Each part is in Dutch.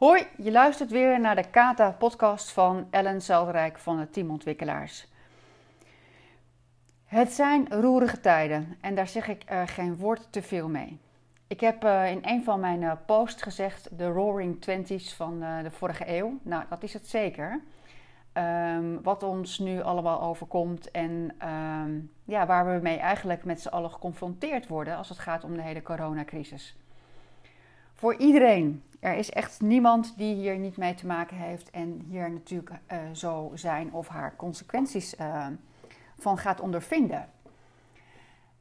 Hoi, je luistert weer naar de Kata-podcast van Ellen Zelderijk van het Team Ontwikkelaars. Het zijn roerige tijden en daar zeg ik uh, geen woord te veel mee. Ik heb uh, in een van mijn uh, posts gezegd de Roaring Twenties van de vorige eeuw. Nou, dat is het zeker. Um, wat ons nu allemaal overkomt en um, ja, waar we mee eigenlijk met z'n allen geconfronteerd worden als het gaat om de hele coronacrisis. Voor iedereen. Er is echt niemand die hier niet mee te maken heeft en hier natuurlijk uh, zo zijn of haar consequenties uh, van gaat ondervinden.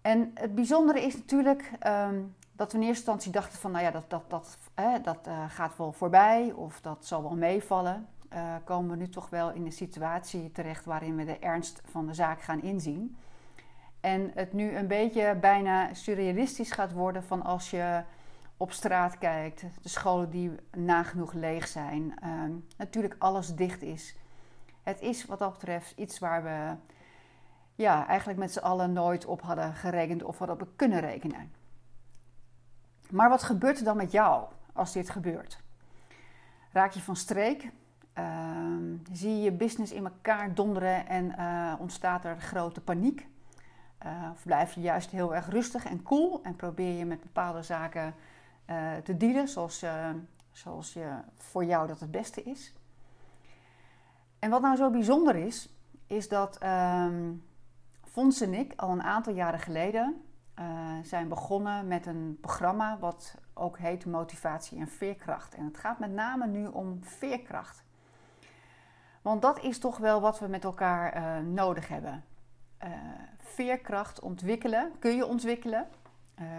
En het bijzondere is natuurlijk um, dat we in eerste instantie dachten van, nou ja, dat, dat, dat, dat uh, gaat wel voorbij of dat zal wel meevallen. komen we nu toch wel in een situatie terecht waarin we de ernst van de zaak gaan inzien. En het nu een beetje bijna surrealistisch gaat worden van als je op straat kijkt, de scholen die nagenoeg leeg zijn, uh, natuurlijk alles dicht is. Het is wat dat betreft iets waar we ja, eigenlijk met z'n allen nooit op hadden gerekend of hadden op kunnen rekenen. Maar wat gebeurt er dan met jou als dit gebeurt? Raak je van streek? Uh, zie je je business in elkaar donderen en uh, ontstaat er grote paniek? Uh, of blijf je juist heel erg rustig en cool en probeer je met bepaalde zaken uh, te dealen zoals, uh, zoals je, voor jou dat het beste is. En wat nou zo bijzonder is, is dat um, Fons en ik al een aantal jaren geleden uh, zijn begonnen met een programma wat ook heet Motivatie en Veerkracht. En het gaat met name nu om veerkracht. Want dat is toch wel wat we met elkaar nodig hebben. veerkracht ontwikkelen kun je ontwikkelen.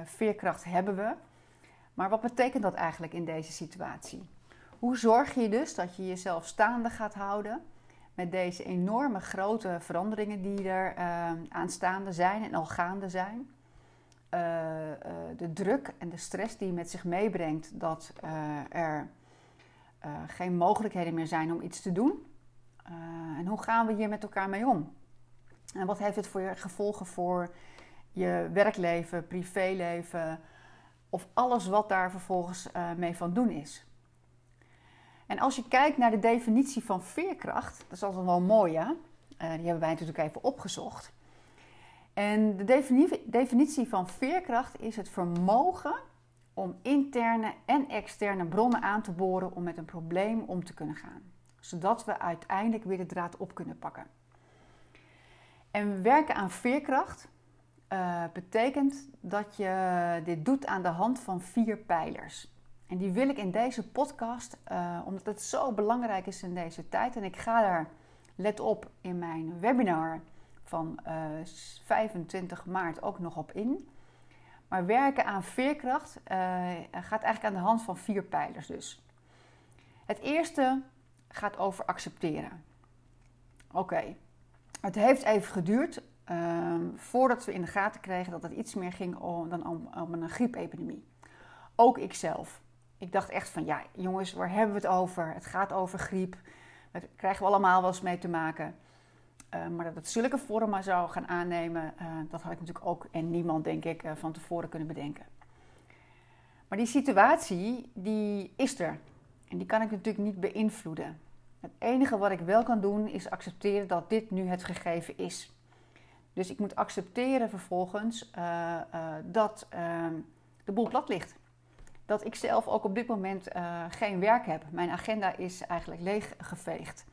veerkracht hebben we. Maar wat betekent dat eigenlijk in deze situatie? Hoe zorg je dus dat je jezelf staande gaat houden met deze enorme grote veranderingen die er uh, aanstaande zijn en al gaande zijn? Uh, uh, de druk en de stress die met zich meebrengt dat er geen mogelijkheden meer zijn om iets te doen. en hoe gaan we hier met elkaar mee om? En wat heeft het voor gevolgen voor je werkleven, privéleven, of alles wat daar vervolgens uh, mee van doen is. En als je kijkt naar de definitie van veerkracht, dat is altijd wel mooi, hè? Uh, die hebben wij natuurlijk even opgezocht. En de definitie van veerkracht is het vermogen om interne en externe bronnen aan te boren om met een probleem om te kunnen gaan. Zodat we uiteindelijk weer de draad op kunnen pakken. En we werken aan veerkracht uh, betekent dat je dit doet aan de hand van vier pijlers. En die wil ik in deze podcast, uh, omdat het zo belangrijk is in deze tijd. En ik ga daar, let op, in mijn webinar van uh, eh, 25 maart ook nog op in. Maar werken aan veerkracht gaat eigenlijk aan de hand van vier pijlers dus. Het eerste gaat over accepteren. Oké, het heeft even geduurd Um, voordat we in de gaten kregen dat het iets meer ging om, dan om, om een griepepidemie. Ook ikzelf. Ik dacht echt van, ja jongens, waar hebben we het over? Het gaat over griep. Daar krijgen we allemaal wel eens mee te maken. Uh, maar dat het zulke vormen zou gaan aannemen, uh, dat had ik natuurlijk ook en niemand, denk ik, uh, van tevoren kunnen bedenken. Maar die situatie, die is er. En die kan ik natuurlijk niet beïnvloeden. Het enige wat ik wel kan doen, is accepteren dat dit nu het gegeven is. Dus ik moet accepteren vervolgens uh, uh, dat uh, de boel plat ligt. Dat ik zelf ook op dit moment eh, geen werk heb. Mijn agenda is eigenlijk leeggeveegd.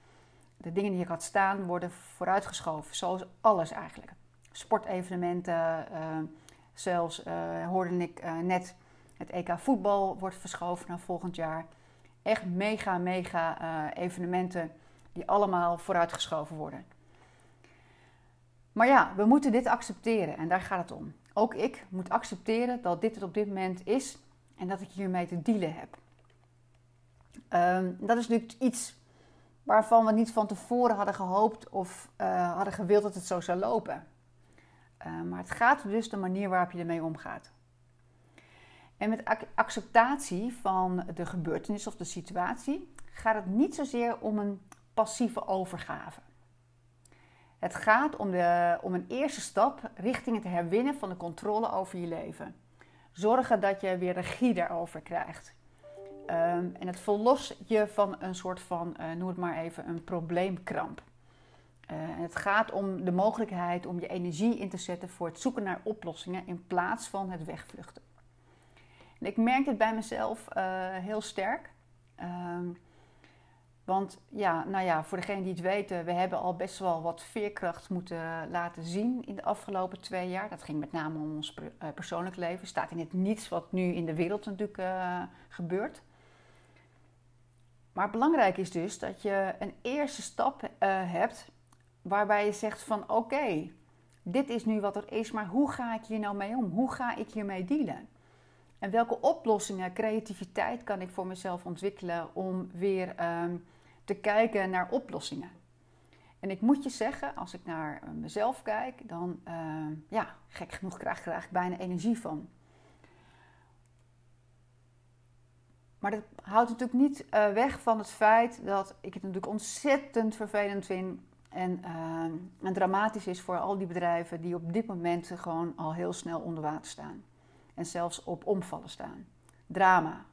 De dingen die ik had staan worden vooruitgeschoven. Zoals alles eigenlijk. Sportevenementen, zelfs hoorde ik net het EK voetbal wordt verschoven naar volgend jaar. Echt mega, mega evenementen die allemaal vooruitgeschoven worden. Maar ja, we moeten dit accepteren en daar gaat het om. Ook ik moet accepteren dat dit het op dit moment is en dat ik hiermee te dealen heb. Um, dat is natuurlijk iets waarvan we niet van tevoren hadden gehoopt of uh, hadden gewild dat het zo zou lopen. Uh, maar het gaat dus de manier waarop je ermee omgaat. En met acceptatie van de gebeurtenis of de situatie gaat het niet zozeer om een passieve overgave. Het gaat om, de, om een eerste stap richting het herwinnen van de controle over je leven. Zorgen dat je weer regie daarover krijgt. Ehm, en het verlost je van een soort van, uh, noem het maar even, een probleemkramp. En het gaat om de mogelijkheid om je energie in te zetten voor het zoeken naar oplossingen in plaats van het wegvluchten. En ik merk het bij mezelf uh, heel sterk. Ehm, want ja, nou ja, voor degenen die het weten, we hebben al best wel wat veerkracht moeten laten zien in de afgelopen twee jaar. Dat ging met name om ons persoonlijk leven. Staat in het niets wat nu in de wereld natuurlijk uh, gebeurt. Maar belangrijk is dus dat je een eerste stap uh, hebt waarbij je zegt van oké, dit is nu wat er is, maar hoe ga ik hier nou mee om? Hoe ga ik hiermee dealen? En welke oplossingen, creativiteit kan ik voor mezelf ontwikkelen om weer um, te kijken naar oplossingen? En ik moet je zeggen, als ik naar mezelf kijk, dan uh, ja, gek genoeg krijg ik er eigenlijk bijna energie van. Maar dat houdt natuurlijk niet uh, weg van het feit dat ik het natuurlijk ontzettend vervelend vind en, en dramatisch is voor al die bedrijven die op dit moment gewoon al heel snel onder water staan. En zelfs op omvallen staan. Drama.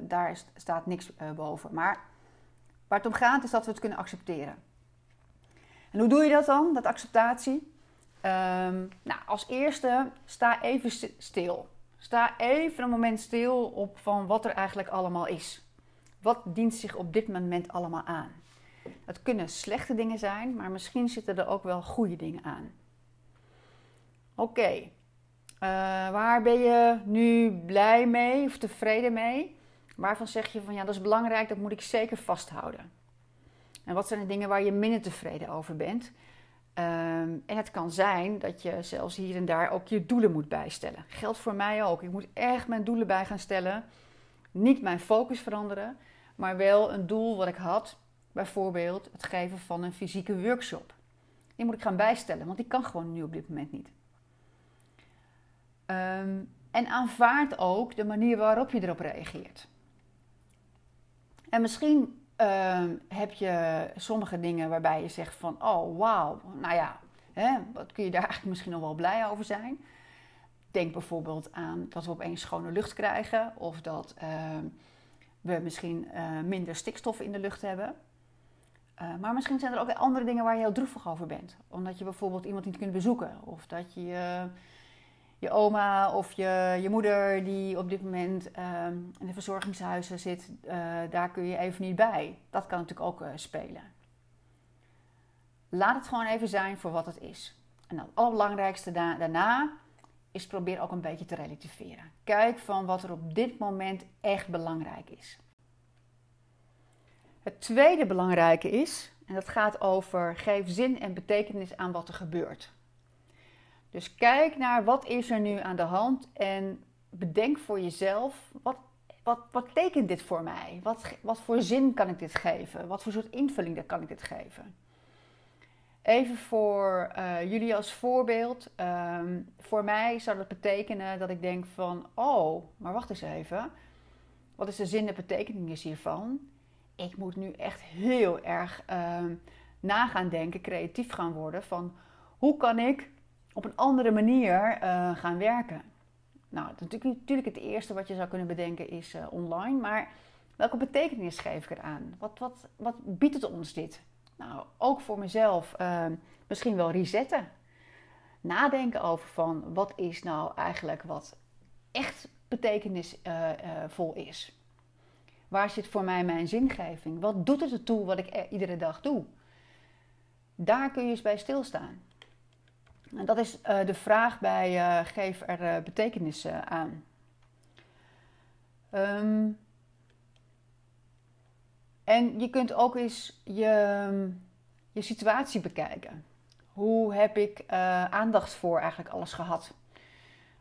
Daar staat niks boven. Maar waar het om gaat is dat we het kunnen accepteren. En hoe doe je dat dan, dat acceptatie? Um, nou, als eerste sta even stil. Sta even een moment stil op van wat er eigenlijk allemaal is. Wat dient zich op dit moment allemaal aan? Het kunnen slechte dingen zijn, maar misschien zitten er ook wel goede dingen aan. Oké, uh, waar ben je nu blij mee of tevreden mee? Waarvan zeg je van ja, dat is belangrijk, dat moet ik zeker vasthouden. En wat zijn de dingen waar je minder tevreden over bent? Um, en het kan zijn dat je zelfs hier en daar ook je doelen moet bijstellen. Geldt voor mij ook. Ik moet echt mijn doelen bij gaan stellen. Niet mijn focus veranderen, maar wel een doel wat ik had. Bijvoorbeeld het geven van een fysieke workshop. Die moet ik gaan bijstellen, want die kan gewoon nu op dit moment niet. Um, en aanvaard ook de manier waarop je erop reageert. En misschien uh, heb je sommige dingen waarbij je zegt van, oh wauw, nou ja, hè, wat kun je daar eigenlijk misschien nog wel blij over zijn. Denk bijvoorbeeld aan dat we opeens schone lucht krijgen of dat uh, we misschien uh, minder stikstof in de lucht hebben. Uh, maar misschien zijn er ook andere dingen waar je heel droevig over bent. Omdat je bijvoorbeeld iemand niet kunt bezoeken of dat je je oma of je, je moeder die op dit moment uh, in de verzorgingshuizen zit, uh, daar kun je even niet bij. Dat kan natuurlijk ook uh, spelen. Laat het gewoon even zijn voor wat het is. En het allerbelangrijkste da daarna is probeer ook een beetje te relativeren. Kijk van wat er op dit moment echt belangrijk is. Het tweede belangrijke is, en dat gaat over geef zin en betekenis aan wat er gebeurt. Dus kijk naar wat is er nu aan de hand en bedenk voor jezelf, wat, wat, wat betekent dit voor mij? Wat, wat voor zin kan ik dit geven? Wat voor soort invulling kan ik dit geven? Even voor uh, jullie als voorbeeld. Um, voor mij zou dat betekenen dat ik denk van, oh, maar wacht eens even. Wat is de zin en betekenis hiervan? Ik moet nu echt heel erg uh, na gaan denken, creatief gaan worden van hoe kan ik op een andere manier uh, gaan werken. Nou, natuurlijk, natuurlijk het eerste wat je zou kunnen bedenken is uh, online, maar welke betekenis geef ik eraan? Wat, wat, wat biedt het ons dit? Nou, ook voor mezelf uh, misschien wel resetten. Nadenken over van wat is nou eigenlijk wat echt betekenisvol is. Waar zit voor mij mijn zingeving? Wat doet het ertoe wat ik iedere dag doe? Daar kun je eens bij stilstaan. En dat is uh, de vraag bij uh, geef er uh, betekenis aan. Um, en je kunt ook eens je, je situatie bekijken. Hoe heb ik aandacht voor eigenlijk alles gehad?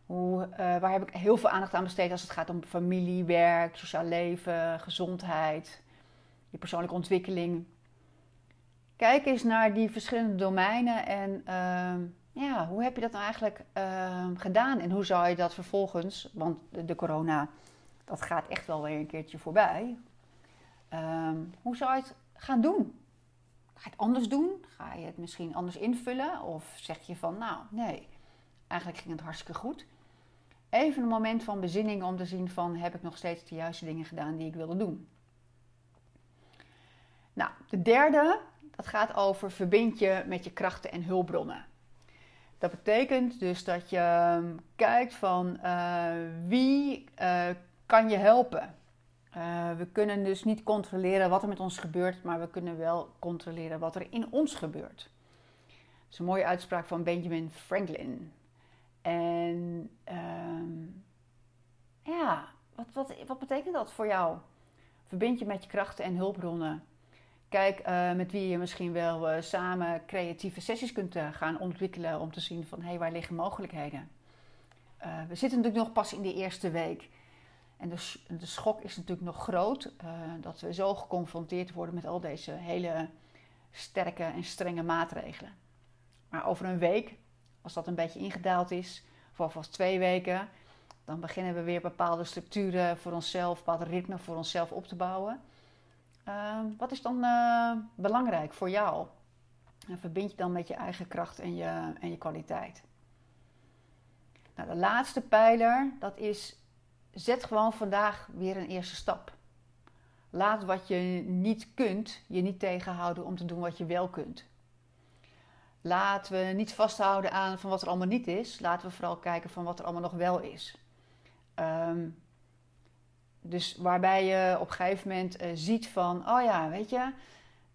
Hoe, waar heb ik heel veel aandacht aan besteed als het gaat om familie, werk, sociaal leven, gezondheid, je persoonlijke ontwikkeling? Kijk eens naar die verschillende domeinen en ehm, ja, hoe heb je dat nou eigenlijk uh, gedaan? En hoe zou je dat vervolgens, want de, corona, dat gaat echt wel weer een keertje voorbij. Um, hoe zou je het gaan doen? Ga je het anders doen? Ga je het misschien anders invullen? Of zeg je van, nou nee, eigenlijk ging het hartstikke goed. even een moment van bezinning om te zien van heb ik nog steeds de juiste dingen gedaan die ik wilde doen. Nou, de derde, dat gaat over verbind je met je krachten en hulpbronnen. Dat betekent dus dat je ehm, kijkt van uh, wie uh, kan je helpen. Uh, we kunnen dus niet controleren wat er met ons gebeurt, maar we kunnen wel controleren wat er in ons gebeurt. Dat is een mooie uitspraak van Benjamin Franklin. En ehm, ja, wat, wat, wat betekent dat voor jou? Verbind je met je krachten en hulpbronnen. Kijk uh, met wie je misschien wel uh, samen creatieve sessies kunt uh, gaan ontwikkelen om te zien van hé, hey, waar liggen mogelijkheden. we zitten natuurlijk nog pas in de eerste week. En de, de schok is natuurlijk nog groot dat we zo geconfronteerd worden met al deze hele sterke en strenge maatregelen. Maar over een week, als dat een beetje ingedaald is, of alvast twee weken, dan beginnen we weer bepaalde structuren voor onszelf, bepaalde ritme voor onszelf op te bouwen. Ehm, wat is dan uh, belangrijk voor jou? En verbind je dan met je eigen kracht en je, en je kwaliteit. Nou, de laatste pijler, dat is zet gewoon vandaag weer een eerste stap. Laat wat je niet kunt je niet tegenhouden om te doen wat je wel kunt. Laten we niet vasthouden aan van wat er allemaal niet is. Laten we vooral kijken van wat er allemaal nog wel is. Um, dus waarbij je op een gegeven moment uh, ziet van, oh ja, weet je,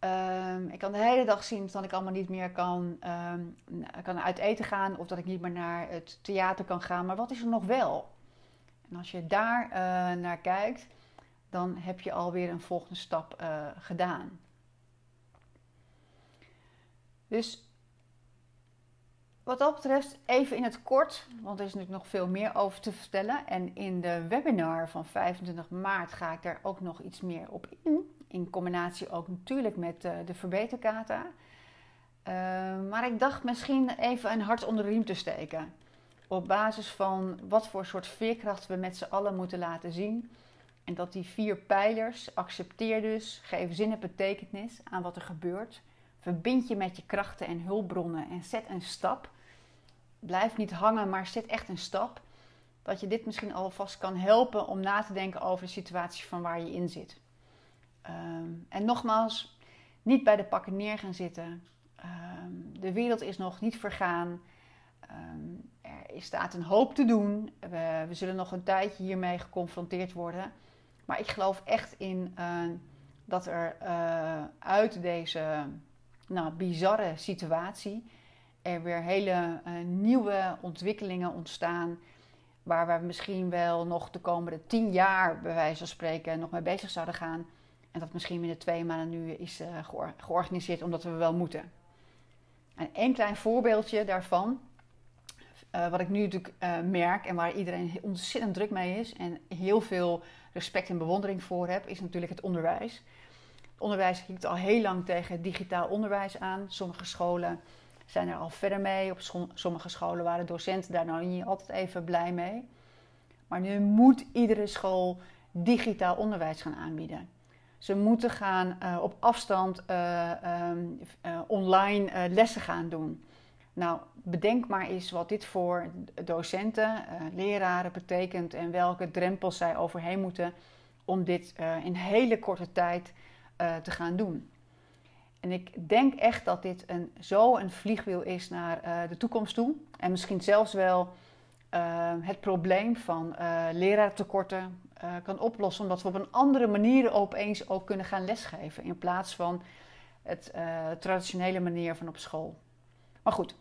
um, ik kan de hele dag zien dat ik allemaal niet meer kan, um, kan uit eten gaan of dat ik niet meer naar het theater kan gaan. Maar wat is er nog wel? En als je daar uh, naar kijkt, dan heb je alweer een volgende stap uh, gedaan. Dus wat dat betreft, even in het kort, want er is natuurlijk nog veel meer over te vertellen. En in de webinar van 25 maart ga ik daar ook nog iets meer op in. In combinatie ook natuurlijk met uh, de verbeterkata. Uh, maar ik dacht misschien even een hart onder de riem te steken. Op basis van wat voor soort veerkracht we met z'n allen moeten laten zien. En dat die vier pijlers, accepteer dus, geef zin en betekenis aan wat er gebeurt. Verbind je met je krachten en hulpbronnen en zet een stap blijf niet hangen, maar zet echt een stap. Dat je dit misschien alvast kan helpen om na te denken over de situatie van waar je in zit. Um, en nogmaals, niet bij de pakken neer gaan zitten. Um, de wereld is nog niet vergaan. Um, er staat een hoop te doen. We, we, zullen nog een tijdje hiermee geconfronteerd worden. Maar ik geloof echt in uh, dat er uh, uit deze nou, bizarre situatie er weer hele uh, nieuwe ontwikkelingen ontstaan. Waar we misschien wel nog de komende tien jaar, bij wijze van spreken, nog mee bezig zouden gaan. En dat misschien binnen twee maanden nu is uh, georganiseerd omdat we wel moeten. En één klein voorbeeldje daarvan, uh, wat ik nu natuurlijk merk en waar iedereen ontzettend druk mee is en heel veel respect en bewondering voor heb, is natuurlijk het onderwijs. Het onderwijs kijkt al heel lang tegen digitaal onderwijs aan. Sommige scholen zijn er al verder mee. Op sommige scholen waren docenten daar nou niet altijd even blij mee. Maar nu moet iedere school digitaal onderwijs gaan aanbieden. Ze moeten gaan uh, op afstand uh, um, uh, online lessen gaan doen. Nou, bedenk maar eens wat dit voor docenten, leraren betekent en welke drempels zij overheen moeten om dit in hele korte tijd te gaan doen. En ik denk echt dat dit een, zo een vliegwiel is naar uh, de toekomst toe. En misschien zelfs wel uh, het probleem van uh, leraartekorten kan oplossen. Omdat we op een andere manier opeens ook kunnen gaan lesgeven. In plaats van het traditionele manier van op school. Maar goed,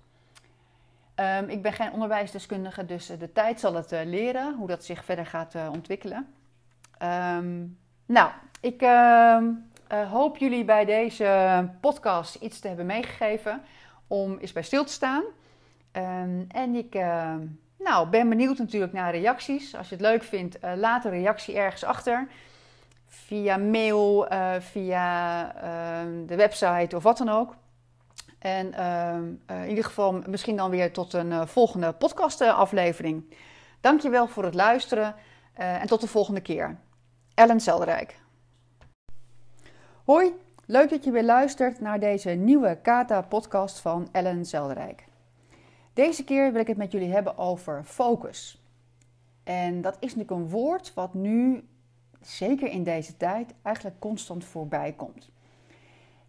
um, ik ben geen onderwijsdeskundige, dus de tijd zal het leren hoe dat zich verder gaat ontwikkelen. Um, nou, ik ehm, uh, hoop jullie bij deze podcast iets te hebben meegegeven om eens bij stil te staan. Um, en ik uh, nou, ben benieuwd natuurlijk naar reacties. Als je het leuk vindt, uh, laat een reactie ergens achter. Via mail, via ehm, de website of wat dan ook. En ehm, in ieder geval misschien dan weer tot een volgende podcastaflevering. Dankjewel voor het luisteren en tot de volgende keer. Ellen Zelderijk. Hoi, leuk dat je weer luistert naar deze nieuwe Kata-podcast van Ellen Zelderijk. Deze keer wil ik het met jullie hebben over focus. En dat is natuurlijk een woord wat nu, zeker in deze tijd, eigenlijk constant voorbij komt.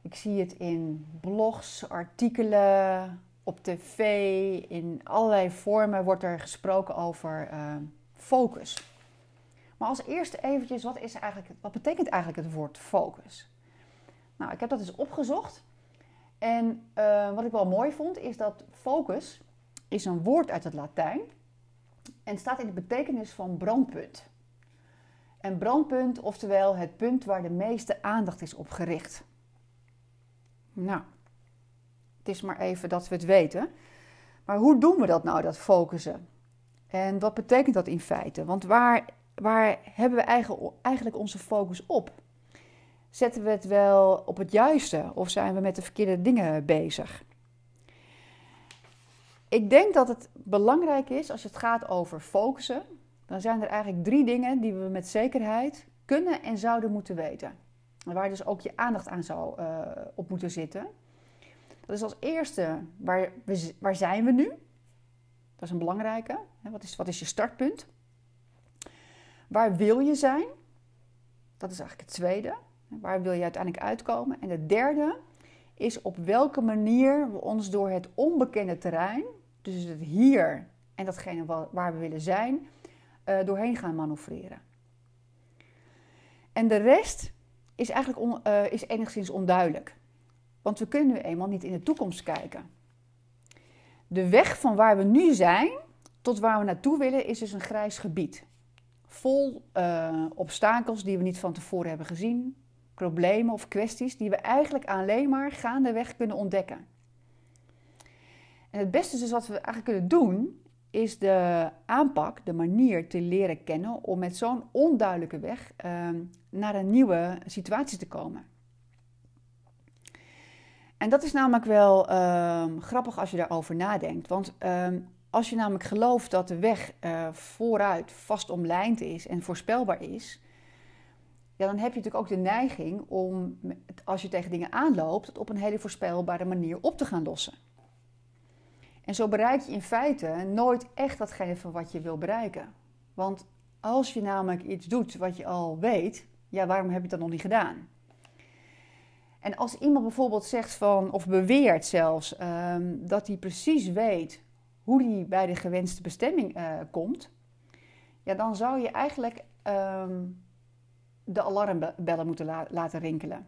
Ik zie het in blogs, artikelen, op tv, in allerlei vormen wordt er gesproken over uh, focus. Maar als eerste eventjes, wat, is eigenlijk, wat betekent eigenlijk het woord focus? Nou, ik heb dat eens opgezocht. En uh, wat ik wel mooi vond, is dat focus is een woord uit het Latijn. En staat in de betekenis van brandpunt. En brandpunt, oftewel het punt waar de meeste aandacht is op gericht. Nou, het is maar even dat we het weten. Maar hoe doen we dat nou, dat focussen? En wat betekent dat in feite? Want waar, waar hebben we eigenlijk onze focus op? Zetten we het wel op het juiste of zijn we met de verkeerde dingen bezig? Ik denk dat het belangrijk is als het gaat over focussen. Dan zijn er eigenlijk drie dingen die we met zekerheid kunnen en zouden moeten weten. Waar dus ook je aandacht aan zou uh, op moeten zitten. Dat is als eerste, waar, waar zijn we nu? Dat is een belangrijke. Wat is, wat is je startpunt? Waar wil je zijn? Dat is eigenlijk het tweede. Waar wil je uiteindelijk uitkomen? En het derde is op welke manier we ons door het onbekende terrein, dus het hier en datgene waar we willen zijn, uh, doorheen gaan manoeuvreren. En de rest is eigenlijk uh, is enigszins onduidelijk. Want we kunnen nu eenmaal niet in de toekomst kijken. De weg van waar we nu zijn tot waar we naartoe willen is dus een grijs gebied. Vol uh, obstakels die we niet van tevoren hebben gezien, problemen of kwesties die we eigenlijk alleen maar gaandeweg kunnen ontdekken. En het beste dus wat we eigenlijk kunnen doen, is de aanpak, de manier te leren kennen om met zo'n onduidelijke weg uh, naar een nieuwe situatie te komen. En dat is namelijk wel uh, grappig als je daarover nadenkt. Want uh, als je namelijk gelooft dat de weg uh, vooruit vast omlijnd is en voorspelbaar is, ja, dan heb je natuurlijk ook de neiging om, als je tegen dingen aanloopt, het op een hele voorspelbare manier op te gaan lossen. En zo bereik je in feite nooit echt datgene van wat je wil bereiken. Want als je namelijk iets doet wat je al weet, ja, waarom heb je dan nog niet gedaan? En als iemand bijvoorbeeld zegt van, of beweert zelfs, um, dat hij precies weet hoe hij bij de gewenste bestemming uh, komt, ja, dan zou je eigenlijk um, de alarmbellen moeten la laten rinkelen.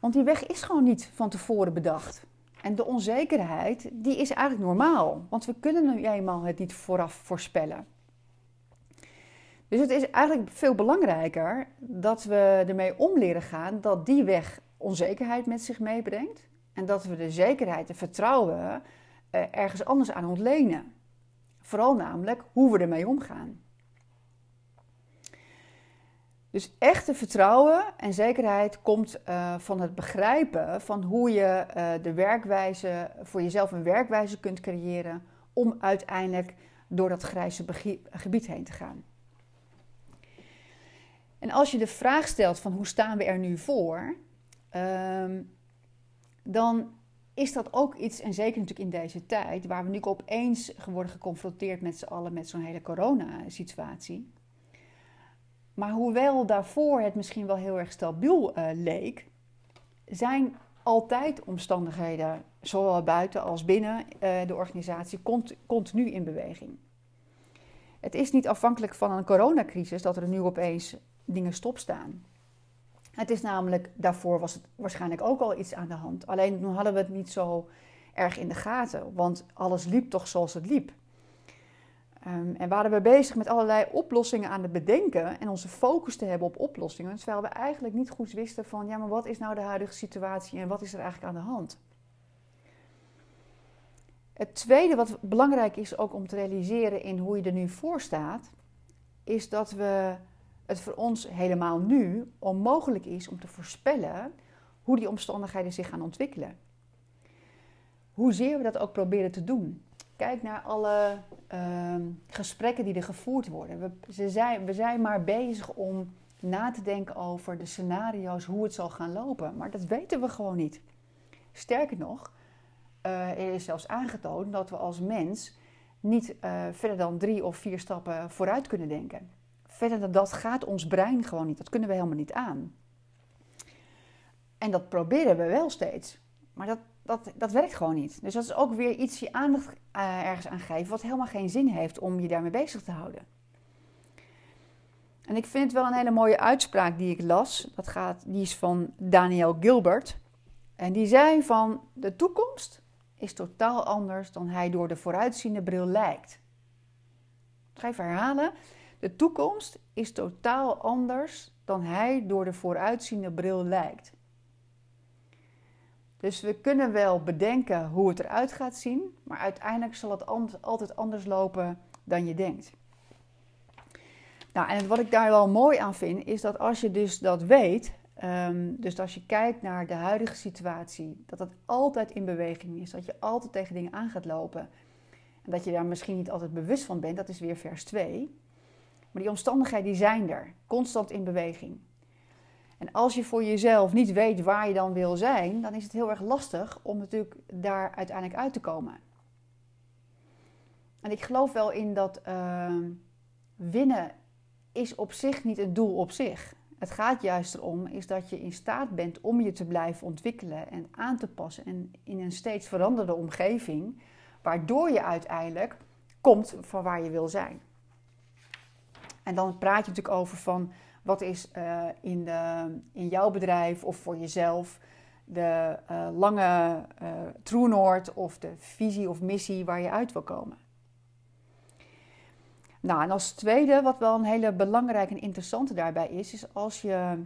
Want die weg is gewoon niet van tevoren bedacht. En de onzekerheid, die is eigenlijk normaal. Want we kunnen nu eenmaal het niet vooraf voorspellen. Dus het is eigenlijk veel belangrijker dat we ermee om leren gaan dat die weg onzekerheid met zich meebrengt. En dat we de zekerheid en vertrouwen eh, ergens anders aan ontlenen. Vooral namelijk hoe we ermee omgaan. Dus echte vertrouwen en zekerheid komt uh, van het begrijpen van hoe je uh, de werkwijze, voor jezelf een werkwijze kunt creëren om uiteindelijk door dat grijze gebied heen te gaan. En als je de vraag stelt van hoe staan we er nu voor, um, dan is dat ook iets, en zeker natuurlijk in deze tijd, waar we nu opeens worden geconfronteerd met z'n allen met zo'n hele coronasituatie. Maar hoewel daarvoor het misschien wel heel erg stabiel uh, leek, zijn altijd omstandigheden, zowel buiten als binnen uh, de organisatie, cont continu in beweging. Het is niet afhankelijk van een coronacrisis dat er nu opeens dingen stopstaan. Het is namelijk, daarvoor was het waarschijnlijk ook al iets aan de hand. Alleen toen hadden we het niet zo erg in de gaten, want alles liep toch zoals het liep. Um, en waren we bezig met allerlei oplossingen aan het bedenken en onze focus te hebben op oplossingen, terwijl we eigenlijk niet goed wisten van, ja, maar wat is nou de huidige situatie en wat is er eigenlijk aan de hand? Het tweede wat belangrijk is ook om te realiseren in hoe je er nu voor staat, is dat we het voor ons helemaal nu onmogelijk is om te voorspellen hoe die omstandigheden zich gaan ontwikkelen. Hoezeer we dat ook proberen te doen. Kijk naar alle uh, gesprekken die er gevoerd worden. We, ze zijn, we zijn maar bezig om na te denken over de scenario's, hoe het zal gaan lopen. Maar dat weten we gewoon niet. Sterker nog, uh, er is zelfs aangetoond dat we als mens niet uh, verder dan drie of vier stappen vooruit kunnen denken. Verder dan dat gaat ons brein gewoon niet. Dat kunnen we helemaal niet aan. En dat proberen we wel steeds. Maar dat, dat, dat werkt gewoon niet. Dus dat is ook weer iets je aandacht uh, ergens aan geven, wat helemaal geen zin heeft om je daarmee bezig te houden. En ik vind het wel een hele mooie uitspraak die ik las. Dat gaat, die is van Daniel Gilbert. En die zei van de toekomst is totaal anders dan hij door de vooruitziende bril lijkt. Ik ga even herhalen. De toekomst is totaal anders dan hij door de vooruitziende bril lijkt. Dus we kunnen wel bedenken hoe het eruit gaat zien, maar uiteindelijk zal het altijd anders lopen dan je denkt. Nou, en wat ik daar wel mooi aan vind, is dat als je dus dat weet, um, dus als je kijkt naar de huidige situatie, dat het altijd in beweging is, dat je altijd tegen dingen aan gaat lopen. En dat je daar misschien niet altijd bewust van bent, dat is weer vers 2. Maar die omstandigheden die zijn er, constant in beweging. En als je voor jezelf niet weet waar je dan wil zijn, dan is het heel erg lastig om natuurlijk daar uiteindelijk uit te komen. En ik geloof wel in dat uh, winnen is op zich niet een doel op zich. Het gaat juist erom is dat je in staat bent om je te blijven ontwikkelen en aan te passen en in een steeds veranderde omgeving, waardoor je uiteindelijk komt van waar je wil zijn. En dan praat je natuurlijk over van wat is uh, in, de, in jouw bedrijf of voor jezelf de uh, lange uh, true north of de visie of missie waar je uit wil komen. Nou, en als tweede, wat wel een hele belangrijke en interessante daarbij is, is als je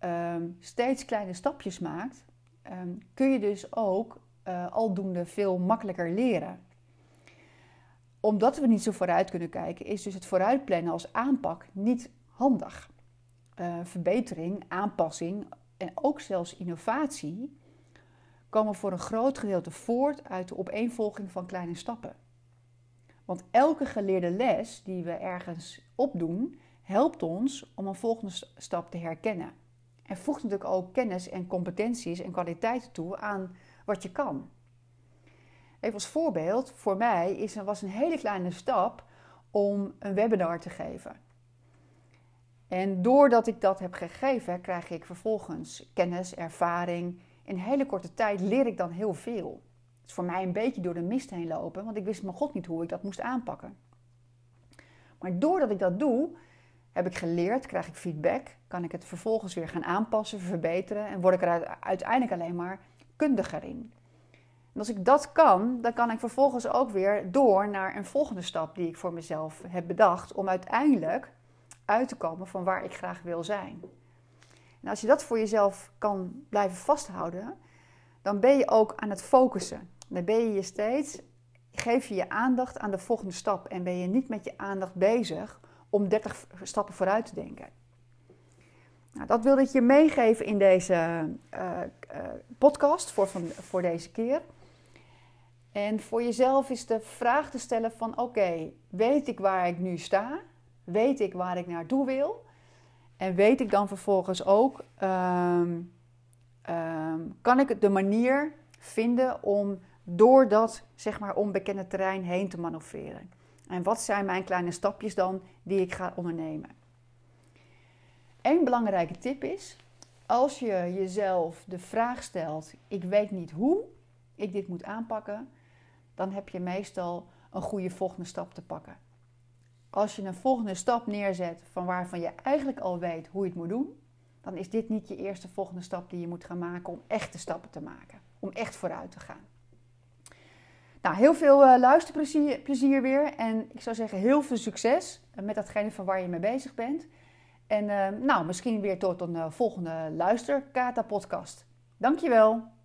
um, steeds kleine stapjes maakt, um, kun je dus ook aldoende veel makkelijker leren. Omdat we niet zo vooruit kunnen kijken, is dus het vooruitplannen als aanpak niet handig. Uh, verbetering, aanpassing en ook zelfs innovatie komen voor een groot gedeelte voort uit de opeenvolging van kleine stappen. Want elke geleerde les die we ergens opdoen, helpt ons om een volgende stap te herkennen. En voegt natuurlijk ook kennis en competenties en kwaliteiten toe aan wat je kan. Even als voorbeeld, voor mij is, was een hele kleine stap om een webinar te geven. En doordat ik dat heb gegeven, krijg ik vervolgens kennis, ervaring. In hele korte tijd leer ik dan heel veel is voor mij een beetje door de mist heen lopen, want ik wist mijn god niet hoe ik dat moest aanpakken. Maar doordat ik dat doe, heb ik geleerd, krijg ik feedback, kan ik het vervolgens weer gaan aanpassen, verbeteren en word ik er uiteindelijk alleen maar kundiger in. En als ik dat kan, dan kan ik vervolgens ook weer door naar een volgende stap die ik voor mezelf heb bedacht om uiteindelijk uit te komen van waar ik graag wil zijn. En als je dat voor jezelf kan blijven vasthouden, dan ben je ook aan het focussen. Dan ben je je steeds, geef je je aandacht aan de volgende stap en ben je niet met je aandacht bezig om 30 stappen vooruit te denken. Nou, dat wilde ik je meegeven in deze uh, uh, podcast voor, van, voor deze keer. En voor jezelf is de vraag te stellen van oké, weet ik waar ik nu sta? Weet ik waar ik naartoe wil? En weet ik dan vervolgens ook, um, um, kan ik de manier vinden om door dat zeg maar, onbekende terrein heen te manoeuvreren. En wat zijn mijn kleine stapjes dan die ik ga ondernemen? Eén belangrijke tip is, als je jezelf de vraag stelt, ik weet niet hoe ik dit moet aanpakken, dan heb je meestal een goede volgende stap te pakken. Als je een volgende stap neerzet van waarvan je eigenlijk al weet hoe je het moet doen, dan is dit niet je eerste volgende stap die je moet gaan maken om echte stappen te maken, om echt vooruit te gaan. Nou, heel veel uh, luisterplezier plezier weer. En ik zou zeggen, heel veel succes met datgene van waar je mee bezig bent. En uh, nou, misschien weer tot een uh, volgende Luisterkata-podcast. Dankjewel.